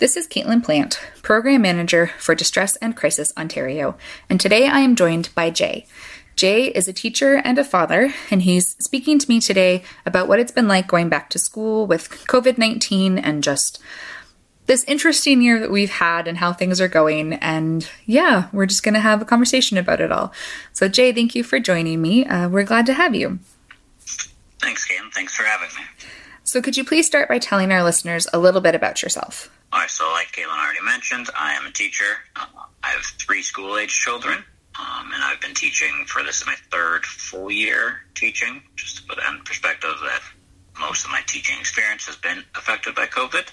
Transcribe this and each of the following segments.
This is Caitlin Plant, Program Manager for Distress and Crisis Ontario, and today I am joined by Jay. Jay is a teacher and a father, and he's speaking to me today about what it's been like going back to school with COVID 19 and just this interesting year that we've had and how things are going. And yeah, we're just going to have a conversation about it all. So, Jay, thank you for joining me. Uh, we're glad to have you. Thanks, Caitlin. Thanks for having me. So, could you please start by telling our listeners a little bit about yourself? All right, so like Caitlin already mentioned, I am a teacher. Uh, I have three school age children, um, and I've been teaching for this is my third full year teaching, just to put that in perspective that most of my teaching experience has been affected by COVID.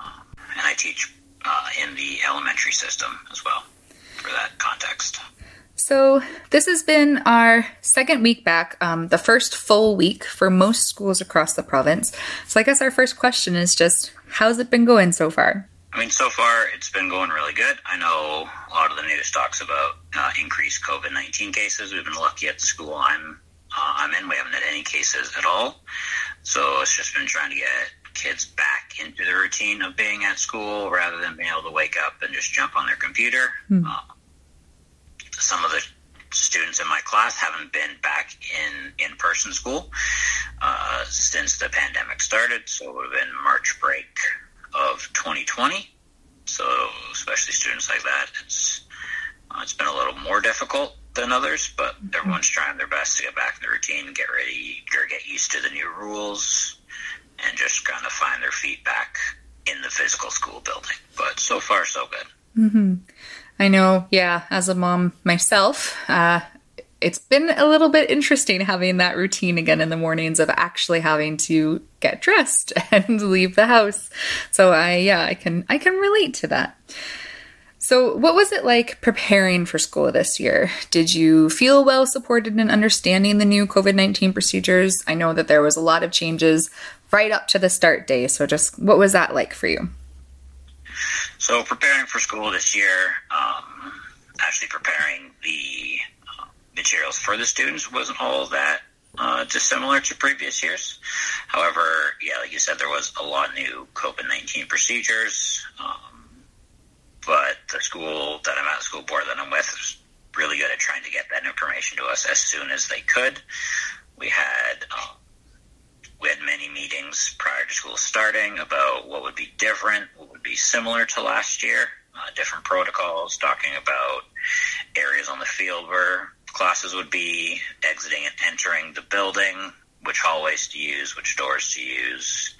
Um, and I teach uh, in the elementary system as well for that context. So, this has been our second week back, um, the first full week for most schools across the province. So, I guess our first question is just how's it been going so far? I mean, so far it's been going really good. I know a lot of the news talks about uh, increased COVID 19 cases. We've been lucky at the school I'm, uh, I'm in, we haven't had any cases at all. So, it's just been trying to get kids back into the routine of being at school rather than being able to wake up and just jump on their computer. Hmm. Uh, some of the students in my class haven't been back in in person school uh, since the pandemic started. So it would have been March break of 2020. So especially students like that, it's uh, it's been a little more difficult than others, but everyone's trying their best to get back in the routine, get ready, or get used to the new rules, and just kind of find their feet back in the physical school building. But so far, so good. Mm-hmm. I know, yeah, as a mom myself, uh, it's been a little bit interesting having that routine again in the mornings of actually having to get dressed and leave the house. So I yeah, I can I can relate to that. So what was it like preparing for school this year? Did you feel well supported in understanding the new COVID-19 procedures? I know that there was a lot of changes right up to the start day, so just what was that like for you? So preparing for school this year, um, actually preparing the uh, materials for the students wasn't all that uh, dissimilar to previous years. However, yeah, like you said, there was a lot new COVID nineteen procedures. Um, but the school that I'm at, the school board that I'm with, is really good at trying to get that information to us as soon as they could. We had um, we had many meetings prior to school starting about what would be different, what would be similar to last year, uh, different protocols, talking about areas on the field where classes would be, exiting and entering the building, which hallways to use, which doors to use,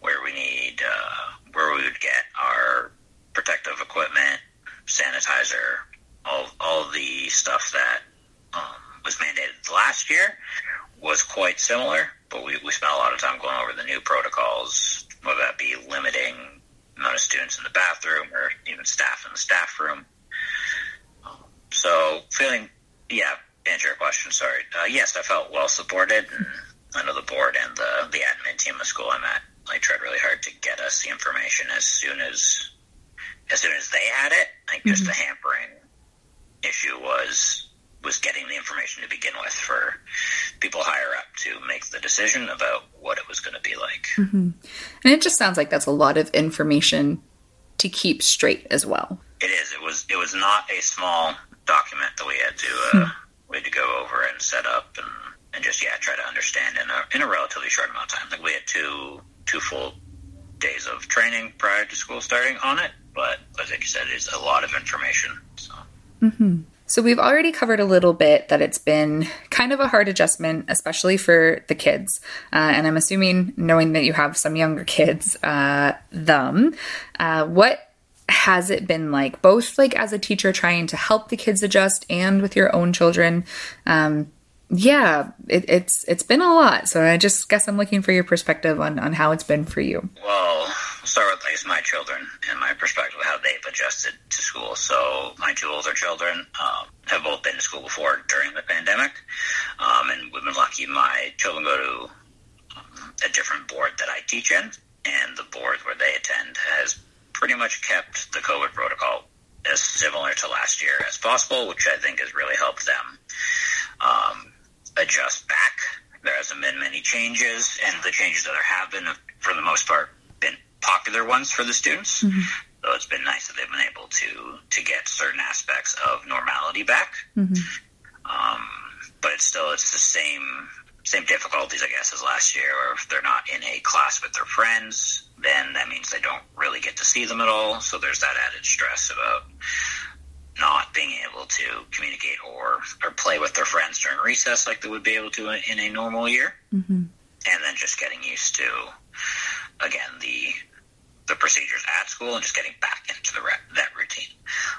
where we need, uh, where we would get our protective equipment, sanitizer, all, all the stuff that um, was mandated last year was quite similar, but we, we spent a lot of time going over the new protocols, whether that be limiting amount of students in the bathroom or even staff in the staff room. Um, so feeling, yeah, to answer your question, sorry. Uh, yes, I felt well supported. And I know the board and the, the admin team of school I'm at like tried really hard to get us the information as soon as as soon as they had it. I think mm-hmm. just the hampering issue was was getting the information to begin with for people higher up to make the decision about what it was going to be like. Mm-hmm. And it just sounds like that's a lot of information to keep straight as well. It is. It was. It was not a small document that we had to uh, hmm. we had to go over and set up and, and just yeah try to understand in a in a relatively short amount of time. Like we had two two full days of training prior to school starting on it, but like you said, it's a lot of information. So. Mm-hmm. So, we've already covered a little bit that it's been kind of a hard adjustment, especially for the kids. Uh, and I'm assuming, knowing that you have some younger kids, uh, them, uh, what has it been like, both like as a teacher trying to help the kids adjust and with your own children? Um, yeah, it, it's it's been a lot. So I just guess I'm looking for your perspective on, on how it's been for you. Well, start with least my children and my perspective of how they've adjusted to school. So my two older children um, have both been to school before during the pandemic, um, and we've been lucky. My children go to um, a different board that I teach in, and the board where they attend has pretty much kept the COVID protocol as similar to last year as possible, which I think has really helped them um, adjust back. There hasn't been many changes, and the changes that there have been, for the most part, popular ones for the students. Mm-hmm. So it's been nice that they've been able to to get certain aspects of normality back. Mm-hmm. Um, but it's still it's the same same difficulties, I guess, as last year. Or if they're not in a class with their friends, then that means they don't really get to see them at all. So there's that added stress about not being able to communicate or or play with their friends during recess like they would be able to in a normal year. Mm-hmm. And then just getting used to again the the procedures at school and just getting back into the that routine.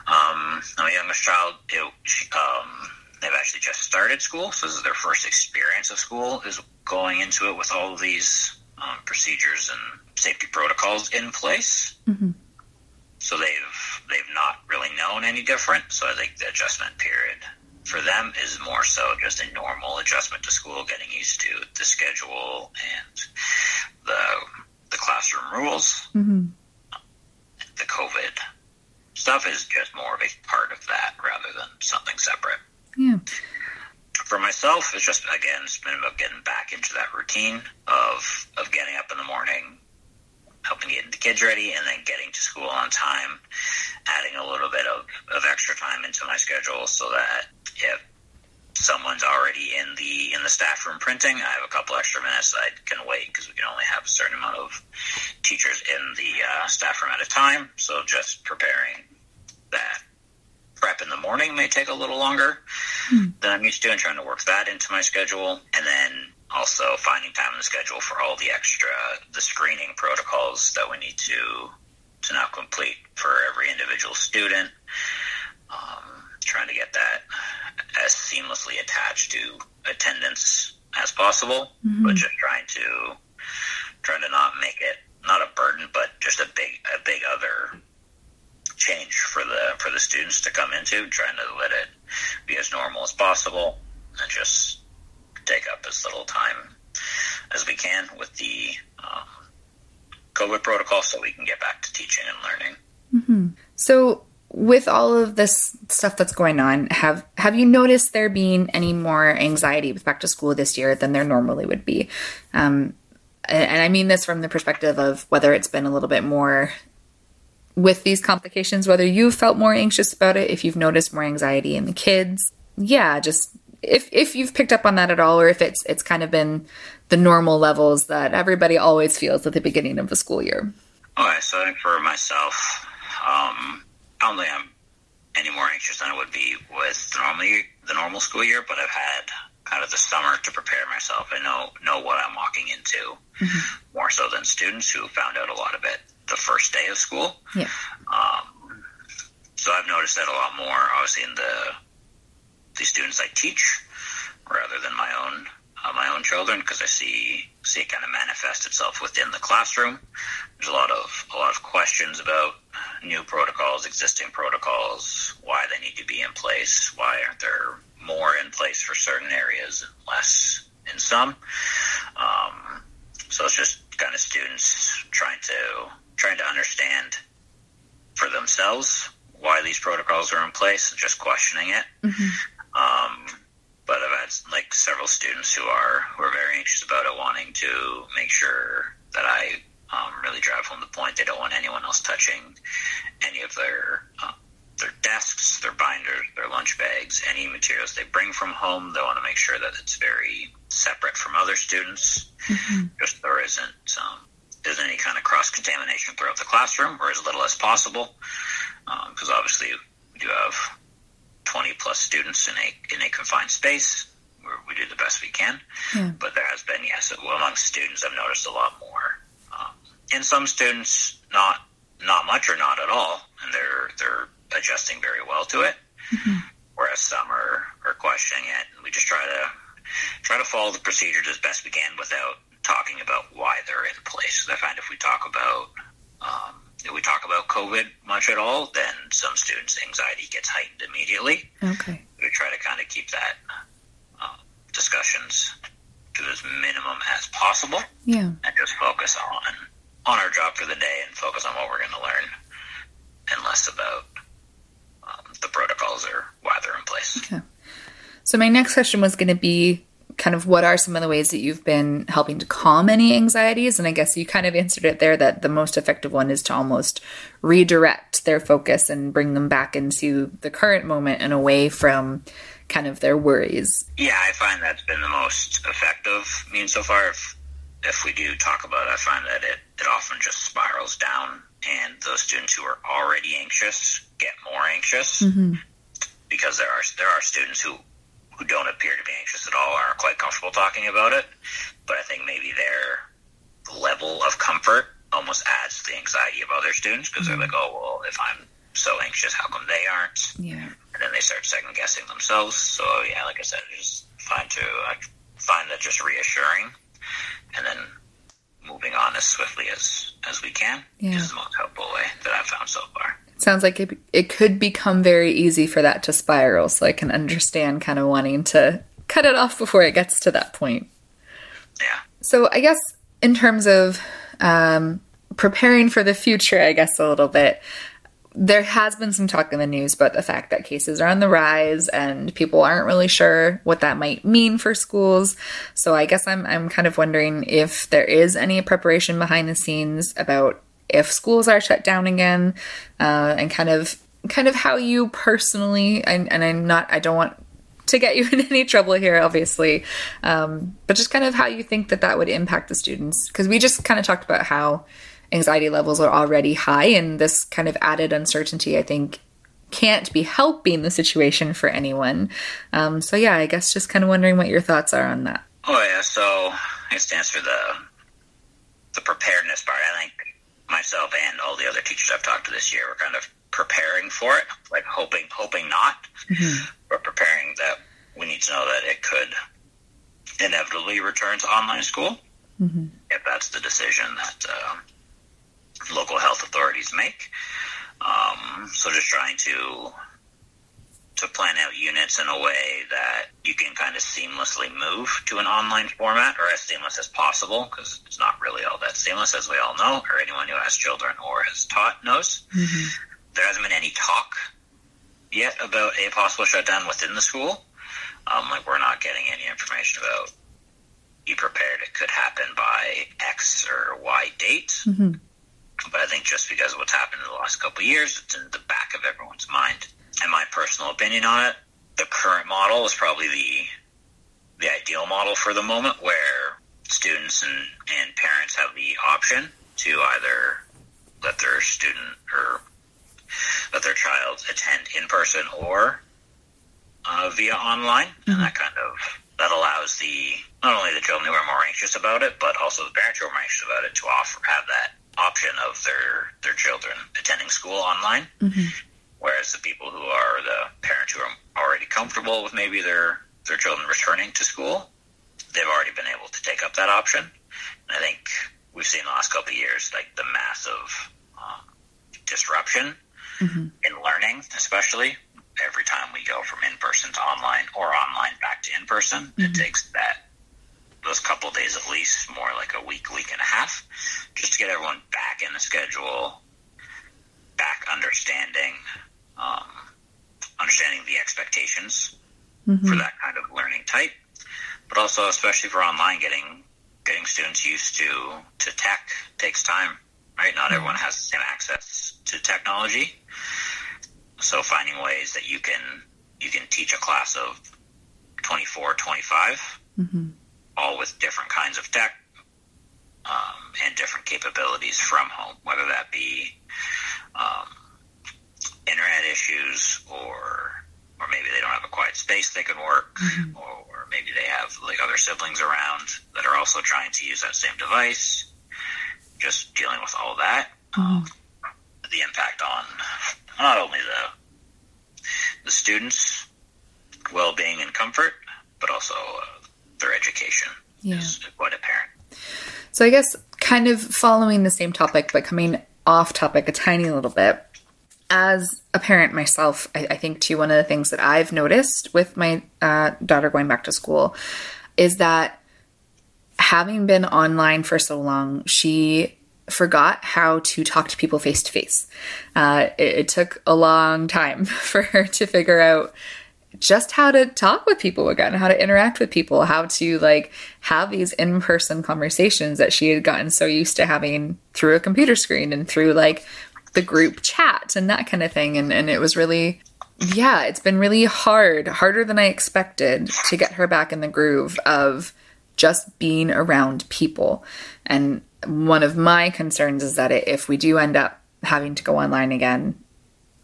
Um, my youngest child, it, um, they've actually just started school, so this is their first experience of school. Is going into it with all of these um, procedures and safety protocols in place. Mm-hmm. So they've they've not really known any different. So I think the adjustment period for them is more so just a normal adjustment to school, getting used to the schedule and the the classroom rules. Mm-hmm. The COVID stuff is just more of a part of that rather than something separate. Yeah. For myself, it's just again, it's been about getting back into that routine of of getting up in the morning, helping get the kids ready, and then getting to school on time. Adding a little bit of, of extra time into my schedule so that if someone's already in the in the staff room printing. I have a couple extra minutes I can wait because we can only have a certain amount of teachers in the uh, staff room at a time. So just preparing that prep in the morning may take a little longer mm. than I'm used to, and trying to work that into my schedule, and then also finding time in the schedule for all the extra the screening protocols that we need to to now complete for every individual student. Um, trying to get that as seamlessly attached to attendance as possible, mm-hmm. but just trying to trying to not make it not a burden, but just a big a big other change for the for the students to come into, trying to let it be as normal as possible and just take up as little time as we can with the um, COVID protocol so we can get back to teaching and learning. Mm-hmm. So with all of this stuff that's going on, have have you noticed there being any more anxiety with back to school this year than there normally would be? Um, and, I mean this from the perspective of whether it's been a little bit more with these complications, whether you felt more anxious about it, if you've noticed more anxiety in the kids. Yeah, just if if you've picked up on that at all, or if it's it's kind of been the normal levels that everybody always feels at the beginning of the school year. All right, so I think for myself, um, Think I'm any more anxious than I would be with the normal the normal school year, but I've had kind of the summer to prepare myself. I know know what I'm walking into mm-hmm. more so than students who found out a lot of it the first day of school. Yeah. Um, so I've noticed that a lot more, obviously, in the the students I teach rather than my own uh, my own children because I see see it kind of manifest itself within the classroom. There's a lot of a lot of questions about new protocols, existing protocols, why they need to be in place, why aren't there more in place for certain areas and less in some. Um, so it's just kind of students trying to trying to understand for themselves why these protocols are in place and just questioning it. Had like several students who are who are very anxious about it, wanting to make sure that I um, really drive home the point. They don't want anyone else touching any of their uh, their desks, their binders, their lunch bags, any materials they bring from home. They want to make sure that it's very separate from other students, just there isn't um, isn't any kind of cross contamination throughout the classroom, or as little as possible, because obviously we do have 20 plus students in a in a confined space. We do the best we can, but there has been yes among students I've noticed a lot more. Um, and some students not not much or not at all, and they're they're adjusting very well to it. Whereas some are, are questioning it, and we just try to try to follow the procedures as best we can without talking about why they're in place. I find if we talk about um, if we talk about COVID much at all, then some students' anxiety gets heightened immediately. Okay. We try to kind of keep that discussions to as minimum as possible Yeah. and just focus on on our job for the day and focus on what we're going to learn and less about um, the protocols or why they're in place. Okay. So my next question was going to be kind of what are some of the ways that you've been helping to calm any anxieties and I guess you kind of answered it there that the most effective one is to almost redirect their focus and bring them back into the current moment and away from kind of their worries. Yeah, I find that's been the most effective means so far. If if we do talk about it, I find that it, it often just spirals down, and those students who are already anxious get more anxious mm-hmm. because there are there are students who who don't appear to be anxious at all, aren't quite comfortable talking about it. But I think maybe their level of comfort almost adds to the anxiety of other students because they're mm-hmm. like, oh well, if I'm so anxious, how come they aren't? Yeah. And then they start second guessing themselves. So yeah, like I said, just find to I find that just reassuring, and then moving on as swiftly as as we can Yeah. is the most helpful way that I've found so far. Sounds like it, it could become very easy for that to spiral. So I can understand kind of wanting to cut it off before it gets to that point. Yeah, So I guess in terms of um, preparing for the future, I guess a little bit, there has been some talk in the news about the fact that cases are on the rise and people aren't really sure what that might mean for schools. So I guess I'm I'm kind of wondering if there is any preparation behind the scenes about if schools are shut down again, uh, and kind of kind of how you personally and, and I'm not I don't want to get you in any trouble here, obviously. Um, but just kind of how you think that that would impact the students. Because we just kind of talked about how anxiety levels are already high, and this kind of added uncertainty, I think, can't be helping the situation for anyone. Um, so, yeah, I guess just kind of wondering what your thoughts are on that. Oh yeah, so I guess for the the preparedness part, I think myself and all the other teachers I've talked to this year were kind of preparing for it, like hoping hoping not, but preparing that we need to know that it could inevitably return to online school if that's the decision that uh, local health authorities make. Um, so just trying to to plan out units in a way that you can kind of seamlessly move to an online format or as seamless as possible because it's not really all that seamless as we all know or anyone who has children or has taught knows. There hasn't been any talk yet about a possible shutdown within the school. Um, like we're not getting any information about be prepared it could happen by X or Y date. But I think just because of what's happened in the last couple of years, it's in the back of everyone's mind. And my personal opinion on it, the current model is probably the the ideal model for the moment, where students and, and parents have the option to either let their student or let their child attend in person or uh, via online, and that kind of that allows the not only the children who are more anxious about it, but also the parents who are more anxious about it to offer have that option of their their children attending school online. Mm-hmm. Whereas the people who are the parents who are already comfortable with maybe their their children returning to school, they've already been able to take up that option. And I think we've seen the last couple of years like the massive um, disruption mm-hmm. in learning, especially every time we go from in person to online or online back to in person. It mm-hmm. takes that those couple days at least, more like a week, week and a half, just to get everyone back in the schedule, back understanding, um, understanding the expectations for mm-hmm. that kind of learning type, but also especially for online, getting getting students used to to tech takes time. Right, not mm-hmm. everyone has the same access to technology, so finding ways that you can you can teach a class of 24, 25, mm-hmm. All with different kinds of tech um, and different capabilities from home, whether that be um, internet issues or or maybe they don't have a quiet space they can work, or, or maybe they have like other siblings around that are also trying to use that same device. Just dealing with all that, um, the impact on not only the the students' well-being and comfort, but also uh, their education Yeah. is quite apparent. So I guess kind of following the same topic, but coming off topic a tiny little bit. As a parent myself, I, I think too one of the things that I've noticed with my uh, daughter going back to school is that having been online for so long, she forgot how to talk to people face to face. Uh, it took a long time for her to figure out just how to talk with people again, how to interact with people, how to like have these in person conversations that she had gotten so used to having through a computer screen and through like the group chat and that kind of thing. And, and it was really, yeah, it's been really hard, harder than I expected to get her back in the groove of just being around people. And one of my concerns is that if we do end up having to go online again,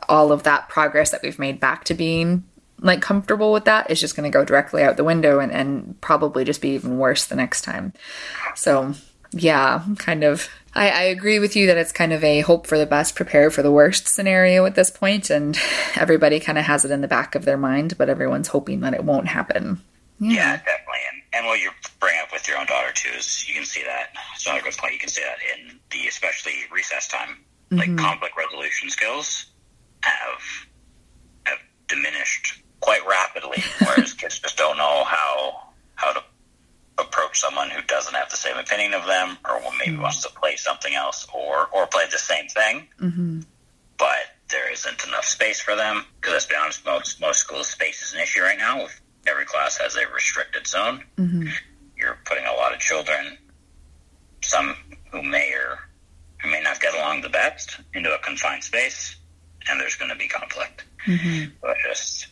all of that progress that we've made back to being like comfortable with that is just going to go directly out the window and, and probably just be even worse the next time. So, yeah, kind of. I, I agree with you that it's kind of a hope for the best, prepare for the worst scenario at this point, and everybody kind of has it in the back of their mind, but everyone's hoping that it won't happen. Yeah, definitely. And, and what you bring up with your own daughter too is you can see that. It's another good point. You can see that in the especially recess time, like mm-hmm. conflict resolution skills have have diminished maybe wants to play something else, or or play the same thing. Mm-hmm. But there isn't enough space for them because let's be honest, most most schools space is an issue right now. If every class has a restricted zone, you're putting a lot of children, some who may or who may not get along the best, into a confined space, and there's going to be conflict. But just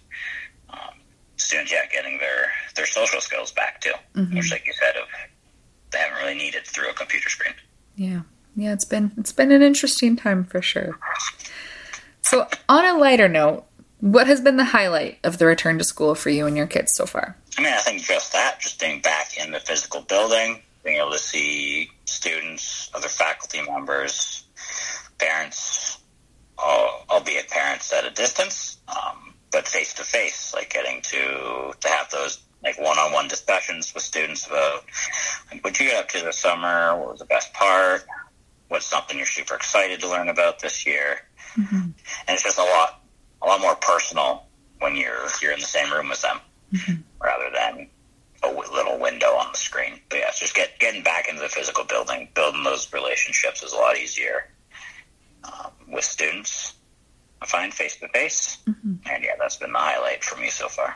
um, students, yeah, getting their their social skills back too, which, like you said, of they haven't really needed through a computer screen. Yeah. Yeah, it's been it's been an interesting time for sure. So, on a lighter note, what has been the highlight of the return to school for you and your kids so far? I mean, I think just that, just being back in the physical building, being able to see students, other faculty members, parents, al- albeit parents at a distance, um, but face to face, like getting to to have those like one-on-one discussions with students about like, what you get up to this summer, what was the best part, what's something you're super excited to learn about this year, mm-hmm. and it's just a lot a lot more personal when you're you're in the same room with them mm-hmm. rather than a w- little window on the screen. But yeah, it's just get getting back into the physical building, building those relationships is a lot easier um, with students. I find face to face, and yeah, that's been the highlight for me so far.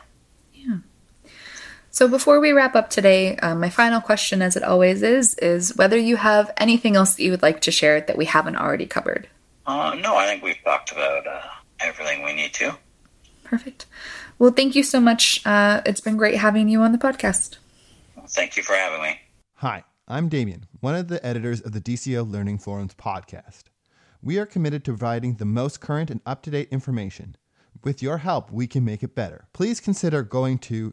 So, before we wrap up today, um, my final question, as it always is, is whether you have anything else that you would like to share that we haven't already covered. Uh, no, I think we've talked about uh, everything we need to. Perfect. Well, thank you so much. Uh, it's been great having you on the podcast. Thank you for having me. Hi, I'm Damien, one of the editors of the DCO Learning Forums podcast. We are committed to providing the most current and up to date information. With your help, we can make it better. Please consider going to